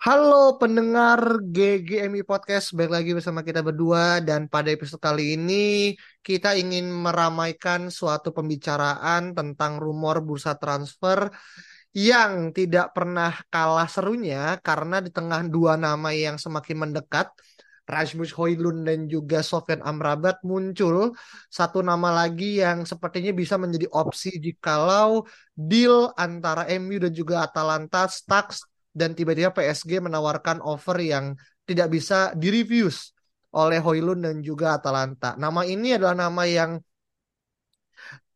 Halo pendengar GGMI Podcast, balik lagi bersama kita berdua. Dan pada episode kali ini kita ingin meramaikan suatu pembicaraan tentang rumor bursa transfer yang tidak pernah kalah serunya karena di tengah dua nama yang semakin mendekat Rasmus Højlund dan juga Sofyan Amrabat muncul. Satu nama lagi yang sepertinya bisa menjadi opsi jikalau deal antara MU dan juga Atalanta stuck dan tiba-tiba PSG menawarkan offer yang tidak bisa direviews oleh Hoylund dan juga Atalanta. Nama ini adalah nama yang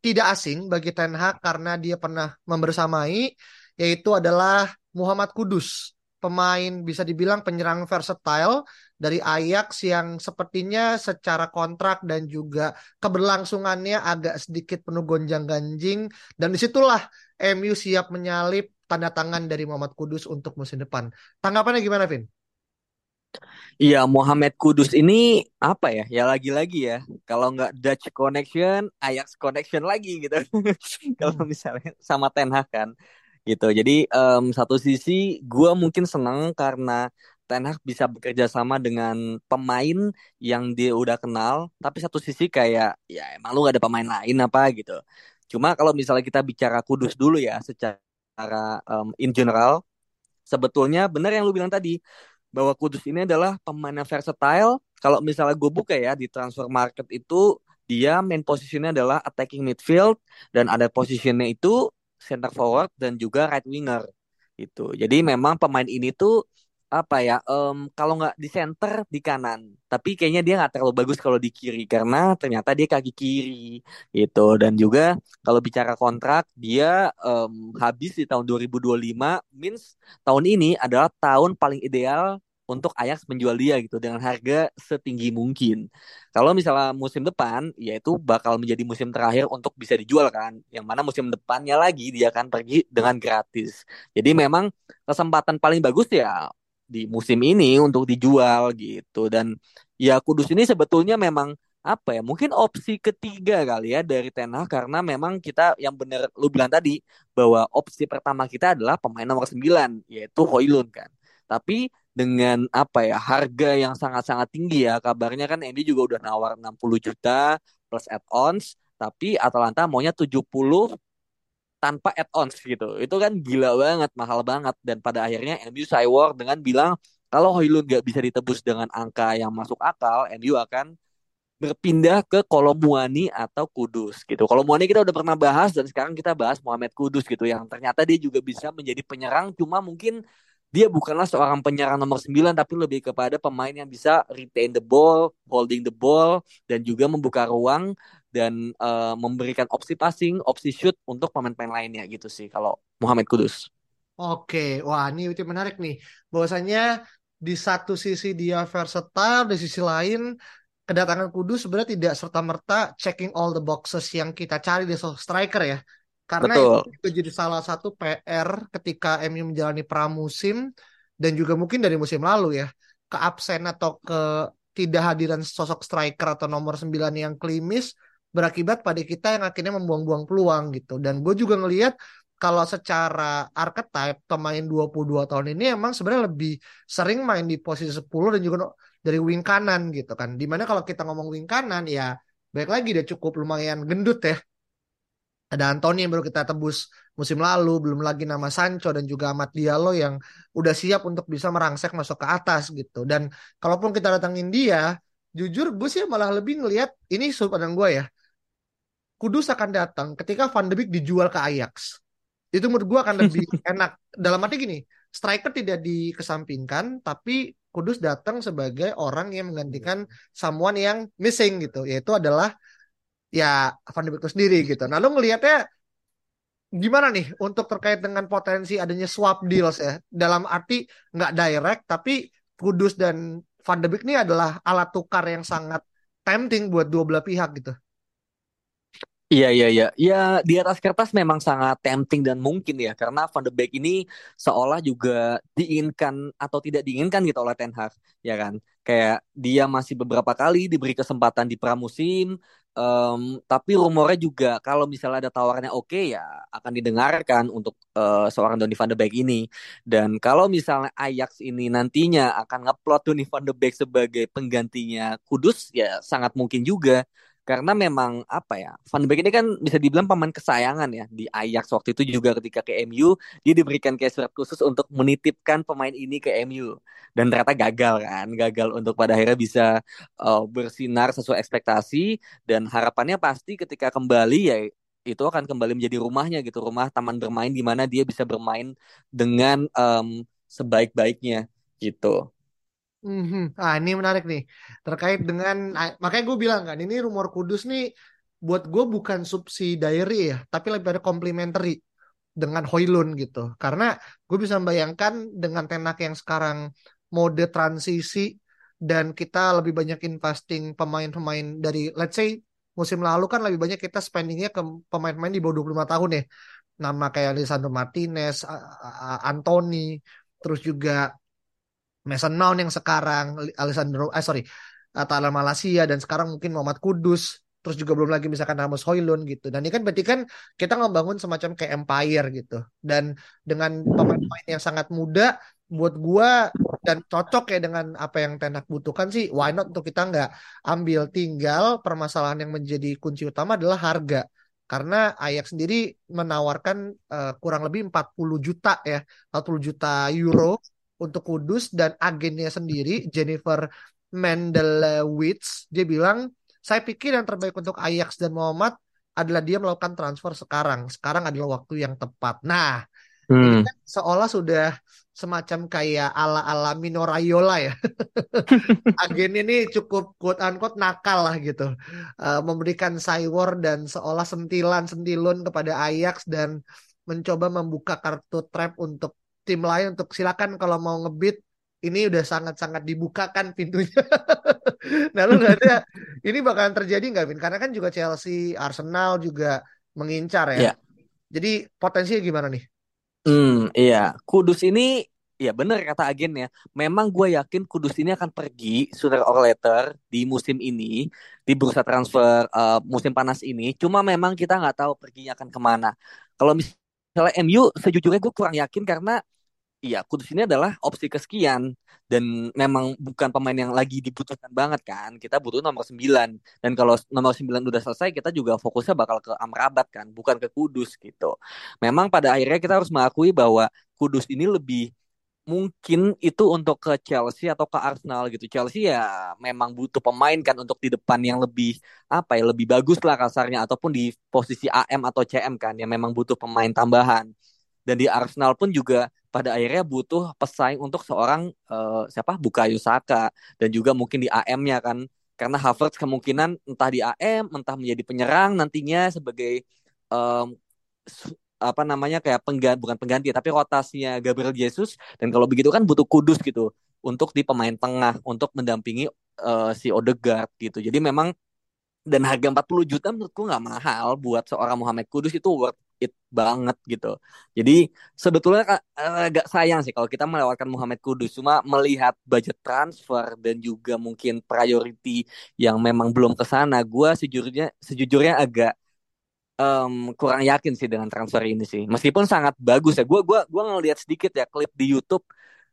tidak asing bagi Ten Hag karena dia pernah membersamai yaitu adalah Muhammad Kudus, pemain bisa dibilang penyerang versatile dari Ajax yang sepertinya secara kontrak dan juga keberlangsungannya agak sedikit penuh gonjang-ganjing dan di situlah MU siap menyalip tanda tangan dari Muhammad Kudus untuk musim depan. Tanggapannya gimana, Vin? Iya, Muhammad Kudus ini apa ya? Ya lagi-lagi ya. Kalau nggak Dutch connection, Ajax connection lagi gitu. Kalau misalnya sama Ten Hag kan, gitu. Jadi um, satu sisi gue mungkin senang karena Ten Hag bisa bekerja sama dengan pemain yang dia udah kenal. Tapi satu sisi kayak ya emang lu gak ada pemain lain apa gitu. Cuma kalau misalnya kita bicara Kudus dulu ya, secara secara um, in general sebetulnya benar yang lu bilang tadi bahwa Kudus ini adalah pemain yang versatile. Kalau misalnya gue buka ya di transfer market itu dia main posisinya adalah attacking midfield dan ada posisinya itu center forward dan juga right winger itu. Jadi memang pemain ini tuh apa ya um, kalau nggak di center di kanan tapi kayaknya dia nggak terlalu bagus kalau di kiri karena ternyata dia kaki kiri gitu dan juga kalau bicara kontrak dia um, habis di tahun 2025 means tahun ini adalah tahun paling ideal untuk Ajax menjual dia gitu dengan harga setinggi mungkin. Kalau misalnya musim depan, yaitu bakal menjadi musim terakhir untuk bisa dijual kan. Yang mana musim depannya lagi dia akan pergi dengan gratis. Jadi memang kesempatan paling bagus ya di musim ini untuk dijual gitu. Dan ya Kudus ini sebetulnya memang apa ya mungkin opsi ketiga kali ya dari Ten Hag karena memang kita yang benar lu bilang tadi bahwa opsi pertama kita adalah pemain nomor 9 yaitu Hoylund kan. Tapi dengan apa ya harga yang sangat-sangat tinggi ya kabarnya kan Andy juga udah nawar 60 juta plus add-ons tapi Atalanta maunya 70 tanpa add-ons gitu. Itu kan gila banget, mahal banget. Dan pada akhirnya MU Cywar dengan bilang kalau Hoylund gak bisa ditebus dengan angka yang masuk akal, MU akan berpindah ke Kolomuani atau Kudus gitu. Kolomuani kita udah pernah bahas dan sekarang kita bahas Muhammad Kudus gitu yang ternyata dia juga bisa menjadi penyerang cuma mungkin dia bukanlah seorang penyerang nomor 9 tapi lebih kepada pemain yang bisa retain the ball, holding the ball dan juga membuka ruang dan uh, memberikan opsi passing, opsi shoot untuk pemain-pemain lainnya gitu sih kalau Muhammad Kudus. Oke, wah ini itu menarik nih. Bahwasanya di satu sisi dia versatile, di sisi lain kedatangan Kudus sebenarnya tidak serta-merta checking all the boxes yang kita cari di striker ya. Karena Betul. itu juga jadi salah satu PR ketika MU menjalani pramusim dan juga mungkin dari musim lalu ya. Keabsen atau ketidakhadiran sosok striker atau nomor 9 yang klimis berakibat pada kita yang akhirnya membuang-buang peluang gitu. Dan gue juga ngelihat kalau secara archetype pemain 22 tahun ini emang sebenarnya lebih sering main di posisi 10 dan juga dari wing kanan gitu kan. Di mana kalau kita ngomong wing kanan ya baik lagi dia cukup lumayan gendut ya ada Anthony yang baru kita tebus musim lalu, belum lagi nama Sancho dan juga Amat Diallo yang udah siap untuk bisa merangsek masuk ke atas gitu. Dan kalaupun kita datangin dia, jujur gue sih malah lebih ngelihat ini sudut pandang gue ya. Kudus akan datang ketika Van de Beek dijual ke Ajax. Itu menurut gue akan lebih enak. Dalam arti gini, striker tidak dikesampingkan, tapi Kudus datang sebagai orang yang menggantikan someone yang missing gitu, yaitu adalah ya Van de Beek itu sendiri gitu. Nah lu ngelihatnya gimana nih untuk terkait dengan potensi adanya swap deals ya dalam arti nggak direct tapi Kudus dan Van de Beek ini adalah alat tukar yang sangat tempting buat dua belah pihak gitu. Iya iya iya. Ya di atas kertas memang sangat tempting dan mungkin ya karena Van de Beek ini seolah juga diinginkan atau tidak diinginkan gitu oleh Ten Hag, ya kan? Kayak dia masih beberapa kali diberi kesempatan di pramusim, um, tapi rumornya juga kalau misalnya ada tawarannya oke ya akan didengarkan untuk uh, seorang Donny Van de Beek ini. Dan kalau misalnya Ajax ini nantinya akan ngeplot Donny Van de Beek sebagai penggantinya Kudus ya sangat mungkin juga karena memang apa ya Van de Beek ini kan bisa dibilang pemain kesayangan ya. Di Ajax waktu itu juga ketika ke MU dia diberikan kayak surat khusus untuk menitipkan pemain ini ke MU dan ternyata gagal kan gagal untuk pada akhirnya bisa uh, bersinar sesuai ekspektasi. Dan harapannya pasti ketika kembali ya itu akan kembali menjadi rumahnya gitu. Rumah taman bermain di mana dia bisa bermain dengan um, sebaik-baiknya gitu Hmm, ah ini menarik nih. Terkait dengan makanya gue bilang kan ini rumor kudus nih buat gue bukan subsidiary ya tapi lebih ada complementary dengan Hoylun gitu. Karena gue bisa membayangkan dengan tenak yang sekarang mode transisi dan kita lebih banyak investing pemain-pemain dari let's say musim lalu kan lebih banyak kita spendingnya ke pemain-pemain di bawah 25 tahun ya. Nama kayak Lisandro Martinez, Anthony terus juga Mason Mount yang sekarang Alessandro eh sorry Talan Malaysia dan sekarang mungkin Muhammad Kudus terus juga belum lagi misalkan Ramos Hoylun gitu. Dan ini kan berarti kan kita ngebangun semacam kayak empire gitu. Dan dengan pemain-pemain yang sangat muda buat gua dan cocok ya dengan apa yang Tenak butuhkan sih why not untuk kita nggak ambil? Tinggal permasalahan yang menjadi kunci utama adalah harga. Karena Ajax sendiri menawarkan uh, kurang lebih 40 juta ya 40 juta euro untuk Kudus dan agennya sendiri Jennifer Mendelewitz dia bilang saya pikir yang terbaik untuk Ajax dan Muhammad adalah dia melakukan transfer sekarang. Sekarang adalah waktu yang tepat. Nah hmm. ini kan seolah sudah semacam kayak ala ala Mino Raiola ya. Agen ini cukup quote unquote nakal lah gitu. Uh, memberikan cywar dan seolah sentilan sentilun kepada Ajax dan mencoba membuka kartu trap untuk tim lain untuk silakan kalau mau ngebit ini udah sangat-sangat dibukakan pintunya. nah lu ada ini bakalan terjadi nggak Vin? Karena kan juga Chelsea, Arsenal juga mengincar ya. Yeah. Jadi potensinya gimana nih? Hmm, iya. Kudus ini ya benar kata agen ya. Memang gue yakin Kudus ini akan pergi sooner or later di musim ini di bursa transfer uh, musim panas ini. Cuma memang kita nggak tahu perginya akan ke mana. Kalau misalnya MU sejujurnya gue kurang yakin karena Iya, Kudus ini adalah opsi kesekian dan memang bukan pemain yang lagi dibutuhkan banget kan. Kita butuh nomor 9 dan kalau nomor 9 udah selesai kita juga fokusnya bakal ke Amrabat kan, bukan ke Kudus gitu. Memang pada akhirnya kita harus mengakui bahwa Kudus ini lebih mungkin itu untuk ke Chelsea atau ke Arsenal gitu. Chelsea ya memang butuh pemain kan untuk di depan yang lebih apa ya, lebih bagus lah kasarnya ataupun di posisi AM atau CM kan yang memang butuh pemain tambahan. Dan di Arsenal pun juga pada akhirnya butuh pesaing untuk seorang uh, siapa? Bukayo Saka. Dan juga mungkin di AM-nya kan. Karena Havertz kemungkinan entah di AM entah menjadi penyerang nantinya sebagai um, apa namanya kayak pengganti bukan pengganti tapi rotasinya Gabriel Jesus. Dan kalau begitu kan butuh kudus gitu untuk di pemain tengah untuk mendampingi uh, si Odegaard gitu. Jadi memang dan harga 40 juta menurutku nggak mahal buat seorang Muhammad Kudus. Itu worth it banget gitu. Jadi sebetulnya agak sayang sih kalau kita melewatkan Muhammad Kudus. Cuma melihat budget transfer dan juga mungkin priority yang memang belum ke sana, gue sejujurnya sejujurnya agak um, kurang yakin sih dengan transfer ini sih. Meskipun sangat bagus ya. Gue gua gua ngeliat sedikit ya klip di YouTube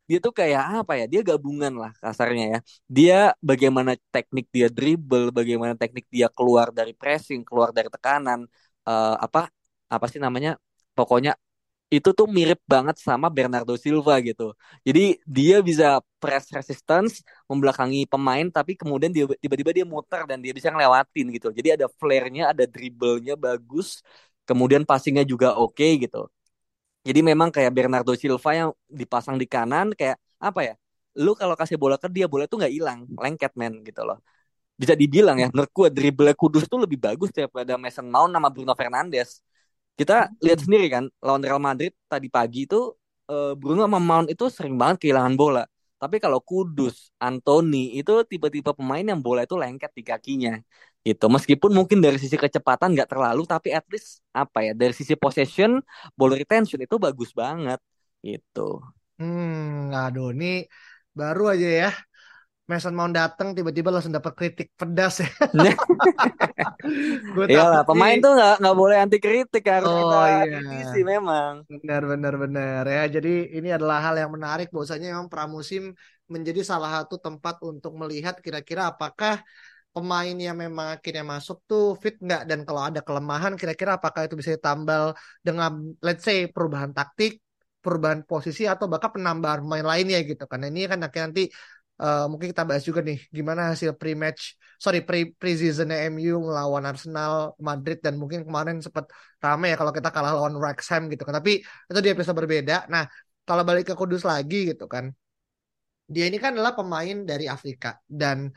dia tuh kayak apa ya? Dia gabungan lah kasarnya ya. Dia bagaimana teknik dia dribble, bagaimana teknik dia keluar dari pressing, keluar dari tekanan, uh, apa apa sih namanya? Pokoknya itu tuh mirip banget sama Bernardo Silva gitu. Jadi dia bisa press resistance, membelakangi pemain, tapi kemudian dia tiba-tiba dia muter dan dia bisa ngelewatin gitu. Jadi ada flare-nya, ada dribble-nya bagus, kemudian passingnya juga oke okay, gitu. Jadi memang kayak Bernardo Silva yang dipasang di kanan kayak apa ya? Lu kalau kasih bola ke dia, bola tuh nggak hilang, lengket men gitu loh. Bisa dibilang ya, menurut gue dribble Kudus tuh lebih bagus daripada Mason Mount sama Bruno Fernandes. Kita lihat sendiri kan, lawan Real Madrid tadi pagi itu eh, Bruno sama Mount itu sering banget kehilangan bola. Tapi kalau Kudus, Anthony itu tipe-tipe pemain yang bola itu lengket di kakinya gitu. Meskipun mungkin dari sisi kecepatan nggak terlalu tapi at least apa ya dari sisi possession ball retention itu bagus banget gitu. Hmm aduh ini baru aja ya Mason Mount datang tiba-tiba langsung dapat kritik pedas ya. Iya lah, pemain tuh nggak nggak boleh anti kritik harus oh, kita iya. kritisi memang. Benar benar benar ya. Jadi ini adalah hal yang menarik bahwasanya memang pramusim menjadi salah satu tempat untuk melihat kira-kira apakah pemain yang memang akhirnya masuk tuh fit nggak dan kalau ada kelemahan kira-kira apakah itu bisa ditambal dengan let's say perubahan taktik, perubahan posisi atau bahkan penambahan pemain lainnya gitu. Karena ini kan akhirnya nanti uh, mungkin kita bahas juga nih gimana hasil pre-match, sorry pre pre-season MU melawan Arsenal, Madrid dan mungkin kemarin sempat ramai ya kalau kita kalah lawan Wrexham gitu kan. Tapi itu dia bisa berbeda. Nah kalau balik ke Kudus lagi gitu kan, dia ini kan adalah pemain dari Afrika dan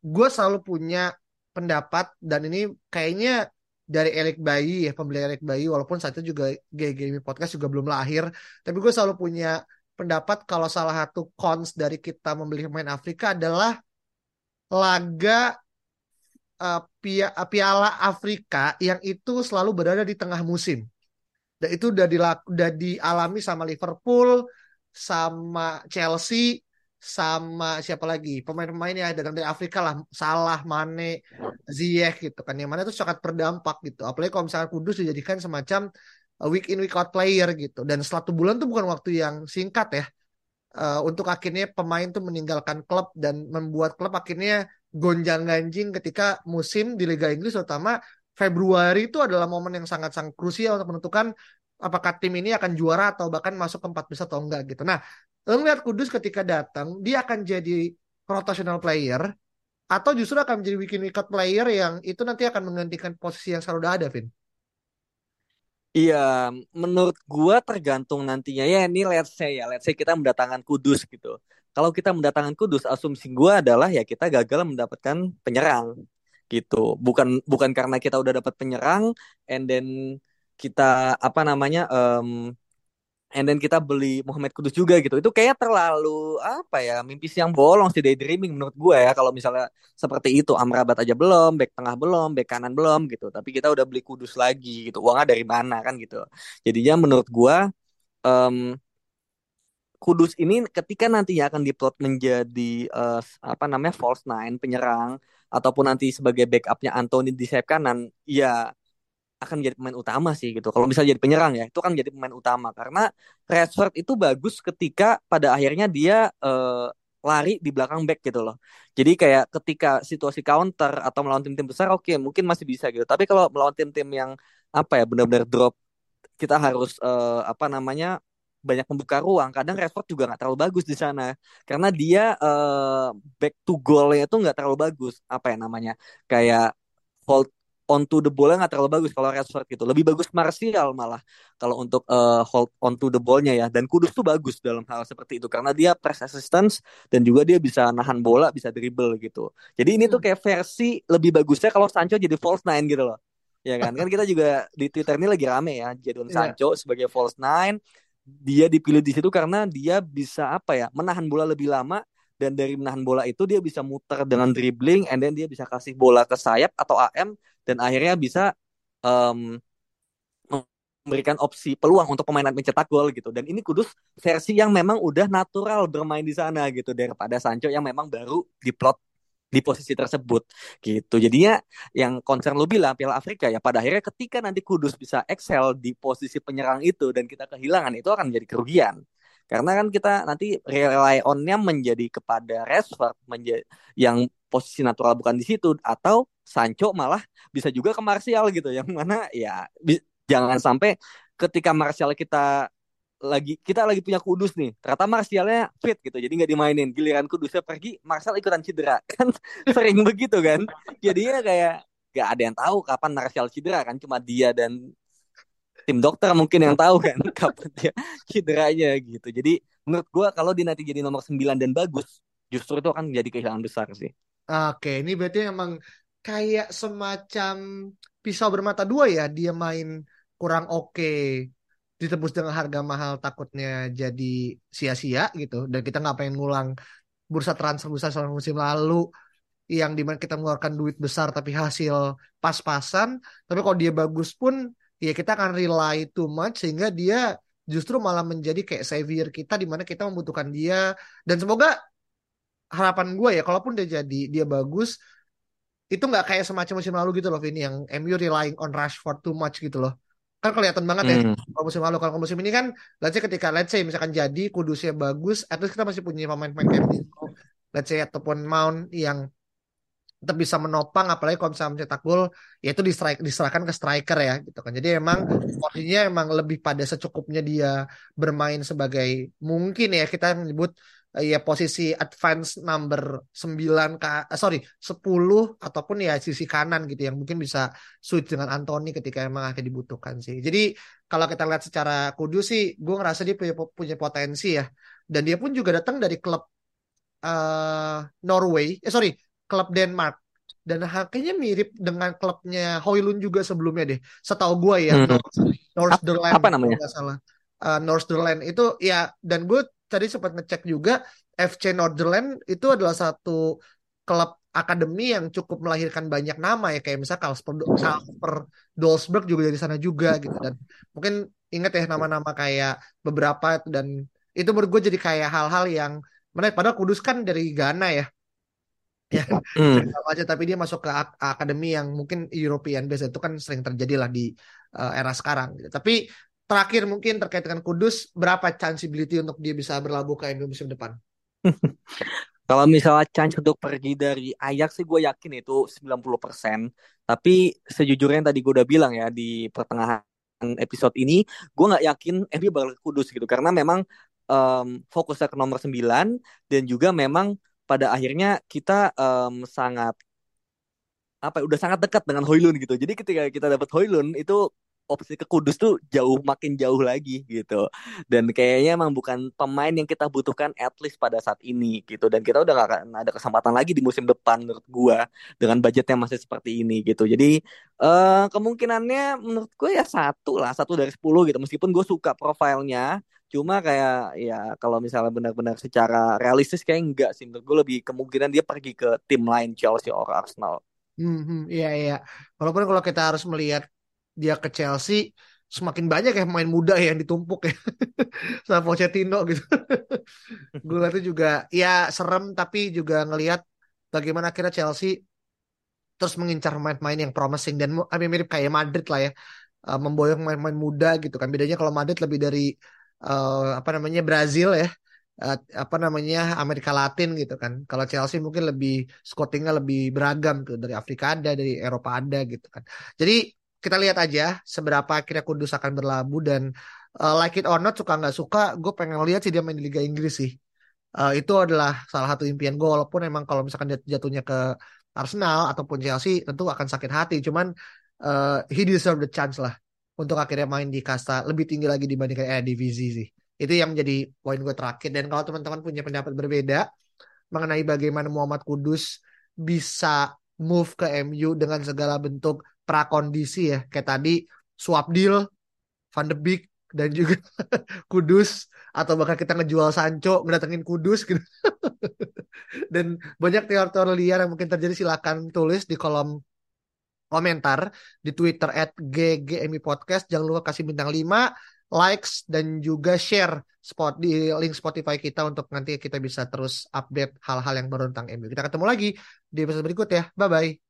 gue selalu punya pendapat dan ini kayaknya dari Erik Bayi ya pembeli Erik Bayi walaupun saat itu juga GGMI podcast juga belum lahir tapi gue selalu punya pendapat kalau salah satu cons dari kita membeli pemain Afrika adalah laga uh, piala Afrika yang itu selalu berada di tengah musim. Dan itu udah, dilaku, udah dialami sama Liverpool sama Chelsea sama siapa lagi? Pemain-pemain yang datang dari Afrika lah Salah, Mane, Ziyech gitu kan. Yang mana itu sangat berdampak gitu. Apalagi kalau misalnya Kudus dijadikan semacam week in week out player gitu dan satu bulan tuh bukan waktu yang singkat ya uh, untuk akhirnya pemain tuh meninggalkan klub dan membuat klub akhirnya gonjang-ganjing ketika musim di Liga Inggris terutama Februari itu adalah momen yang sangat-sangat krusial untuk menentukan apakah tim ini akan juara atau bahkan masuk ke empat besar atau enggak gitu. Nah, Lo ngeliat Kudus ketika datang, dia akan jadi rotational player atau justru akan menjadi weekend wicket player yang itu nanti akan menggantikan posisi yang selalu ada, Vin? Iya, menurut gua tergantung nantinya ya. Ini let's say ya, let's say kita mendatangkan Kudus gitu. Kalau kita mendatangkan Kudus, asumsi gua adalah ya kita gagal mendapatkan penyerang gitu. Bukan bukan karena kita udah dapat penyerang, and then kita apa namanya um, and then kita beli Muhammad Kudus juga gitu. Itu kayak terlalu apa ya, mimpi siang bolong sih daydreaming menurut gue ya kalau misalnya seperti itu. Amrabat aja belum, back tengah belum, back kanan belum gitu. Tapi kita udah beli Kudus lagi gitu. Uangnya dari mana kan gitu. Jadinya menurut gue um, Kudus ini ketika nantinya akan diplot menjadi uh, apa namanya false nine penyerang ataupun nanti sebagai backupnya Anthony di sayap kanan, ya akan menjadi pemain utama sih gitu. Kalau misalnya jadi penyerang ya, itu kan menjadi pemain utama karena Rashford itu bagus ketika pada akhirnya dia uh, lari di belakang back gitu loh. Jadi kayak ketika situasi counter atau melawan tim-tim besar oke okay, mungkin masih bisa gitu. Tapi kalau melawan tim-tim yang apa ya benar-benar drop kita harus uh, apa namanya banyak membuka ruang. Kadang Rashford juga nggak terlalu bagus di sana karena dia uh, back to goalnya itu nggak terlalu bagus. Apa ya namanya? Kayak hold onto the ball nggak terlalu bagus kalau Rashford gitu. Lebih bagus Martial malah kalau untuk uh, hold onto the ball-nya ya. Dan Kudus tuh bagus dalam hal seperti itu karena dia press assistance dan juga dia bisa nahan bola, bisa dribble gitu. Jadi ini tuh hmm. kayak versi lebih bagusnya kalau Sancho jadi false nine gitu loh. Ya kan? kan kita juga di Twitter ini lagi rame ya Jadon yeah. Sancho sebagai false nine. Dia dipilih di situ karena dia bisa apa ya? menahan bola lebih lama dan dari menahan bola itu dia bisa muter dengan dribbling and then dia bisa kasih bola ke sayap atau AM dan akhirnya bisa um, memberikan opsi peluang untuk pemain mencetak gol gitu dan ini Kudus versi yang memang udah natural bermain di sana gitu daripada Sancho yang memang baru diplot di posisi tersebut gitu. Jadinya yang concern lu bilang Piala Afrika ya pada akhirnya ketika nanti Kudus bisa excel di posisi penyerang itu dan kita kehilangan itu akan menjadi kerugian. Karena kan kita nanti rely on-nya menjadi kepada Rashford menjadi yang posisi natural bukan di situ atau Sancho malah bisa juga ke Martial gitu. Yang mana ya jangan sampai ketika Martial kita lagi kita lagi punya kudus nih ternyata Martialnya fit gitu jadi nggak dimainin. Giliran kudusnya pergi Martial ikutan cedera. Kan sering begitu kan. Jadinya kayak nggak ada yang tahu kapan Martial cedera kan cuma dia dan tim dokter mungkin yang tahu kan kapan dia cederanya gitu. Jadi menurut gue kalau dia nanti jadi nomor 9 dan bagus justru itu akan menjadi kehilangan besar sih. Oke ini berarti emang kayak semacam pisau bermata dua ya dia main kurang oke ditebus dengan harga mahal takutnya jadi sia-sia gitu. Dan kita nggak pengen ngulang bursa transfer besar selama musim lalu yang di mana kita mengeluarkan duit besar tapi hasil pas-pasan. Tapi kalau dia bagus pun ya kita akan rely too much sehingga dia justru malah menjadi kayak savior kita di mana kita membutuhkan dia dan semoga harapan gue ya kalaupun dia jadi dia bagus itu nggak kayak semacam musim lalu gitu loh Vini yang MU relying on Rashford too much gitu loh kan kelihatan banget ya hmm. kalau musim lalu kalau musim ini kan let's say ketika let's say misalkan jadi kudusnya bagus at least kita masih punya pemain-pemain kayak let's say ataupun Mount yang tetap bisa menopang apalagi kalau misalnya mencetak gol ya itu diserahkan ke striker ya gitu kan jadi emang porsinya emang lebih pada secukupnya dia bermain sebagai mungkin ya kita menyebut ya posisi advance number 9 ke uh, sorry 10 ataupun ya sisi kanan gitu yang mungkin bisa switch dengan Anthony ketika emang akan dibutuhkan sih. Jadi kalau kita lihat secara kudus sih gue ngerasa dia punya punya potensi ya. Dan dia pun juga datang dari klub uh, Norway, eh sorry, klub Denmark. Dan kayaknya mirip dengan klubnya Hoylund juga sebelumnya deh. Setahu gue ya, hmm. Northderland. Apa namanya? salah. Uh, Northderland itu ya dan gue tadi sempat ngecek juga FC Northern itu adalah satu klub akademi yang cukup melahirkan banyak nama ya kayak misalnya Kasper, Kasper Dolsberg juga dari sana juga gitu dan mungkin ingat ya nama-nama kayak beberapa dan itu menurut gue jadi kayak hal-hal yang menarik padahal Kudus kan dari Ghana ya ya hmm. aja tapi dia masuk ke ak akademi yang mungkin European base itu kan sering terjadi lah di uh, era sekarang gitu. tapi terakhir mungkin terkait dengan Kudus, berapa chanceability untuk dia bisa berlabuh ke MU musim depan? Kalau misalnya chance untuk pergi dari Ajax sih gue yakin itu 90%. Tapi sejujurnya yang tadi gue udah bilang ya di pertengahan episode ini, gue nggak yakin MU bakal kudus gitu. Karena memang um, fokusnya ke nomor 9 dan juga memang pada akhirnya kita um, sangat apa ya, udah sangat dekat dengan Hoylun gitu. Jadi ketika kita dapat Hoylun itu opsi ke Kudus tuh jauh makin jauh lagi gitu. Dan kayaknya emang bukan pemain yang kita butuhkan at least pada saat ini gitu. Dan kita udah gak akan ada kesempatan lagi di musim depan menurut gua dengan budget yang masih seperti ini gitu. Jadi uh, kemungkinannya menurut gue ya satu lah, satu dari sepuluh gitu. Meskipun gue suka profilnya, cuma kayak ya kalau misalnya benar-benar secara realistis kayak enggak sih. Menurut gue lebih kemungkinan dia pergi ke tim lain Chelsea atau Arsenal. Hmm, hmm, iya iya. Walaupun kalau kita harus melihat dia ke Chelsea semakin banyak ya pemain muda ya yang ditumpuk ya sama Pochettino gitu. gue lihat juga ya serem tapi juga ngelihat bagaimana akhirnya Chelsea terus mengincar pemain-pemain yang promising dan mirip kayak Madrid lah ya uh, memboyong pemain-pemain muda gitu kan bedanya kalau Madrid lebih dari uh, apa namanya Brazil ya. Uh, apa namanya Amerika Latin gitu kan. Kalau Chelsea mungkin lebih scoutingnya lebih beragam tuh. Dari Afrika ada dari Eropa ada gitu kan. Jadi kita lihat aja seberapa akhirnya Kudus akan berlabuh dan uh, like it or not suka nggak suka gue pengen lihat sih dia main di Liga Inggris sih. Uh, itu adalah salah satu impian gue walaupun emang kalau misalkan dia jatuhnya ke Arsenal ataupun Chelsea tentu akan sakit hati. Cuman uh, he deserve the chance lah untuk akhirnya main di kasta lebih tinggi lagi dibandingkan eh, divisi sih. Itu yang menjadi poin gue terakhir. Dan kalau teman-teman punya pendapat berbeda mengenai bagaimana Muhammad Kudus bisa move ke MU dengan segala bentuk prakondisi ya kayak tadi swap deal Van de Beek dan juga Kudus atau bahkan kita ngejual Sancho ngedatengin Kudus gitu. Dan banyak teori-teori liar yang mungkin terjadi silakan tulis di kolom komentar di Twitter at GGMI Podcast jangan lupa kasih bintang 5 likes dan juga share spot di link Spotify kita untuk nanti kita bisa terus update hal-hal yang baru tentang MU. Kita ketemu lagi di episode berikut ya. Bye bye.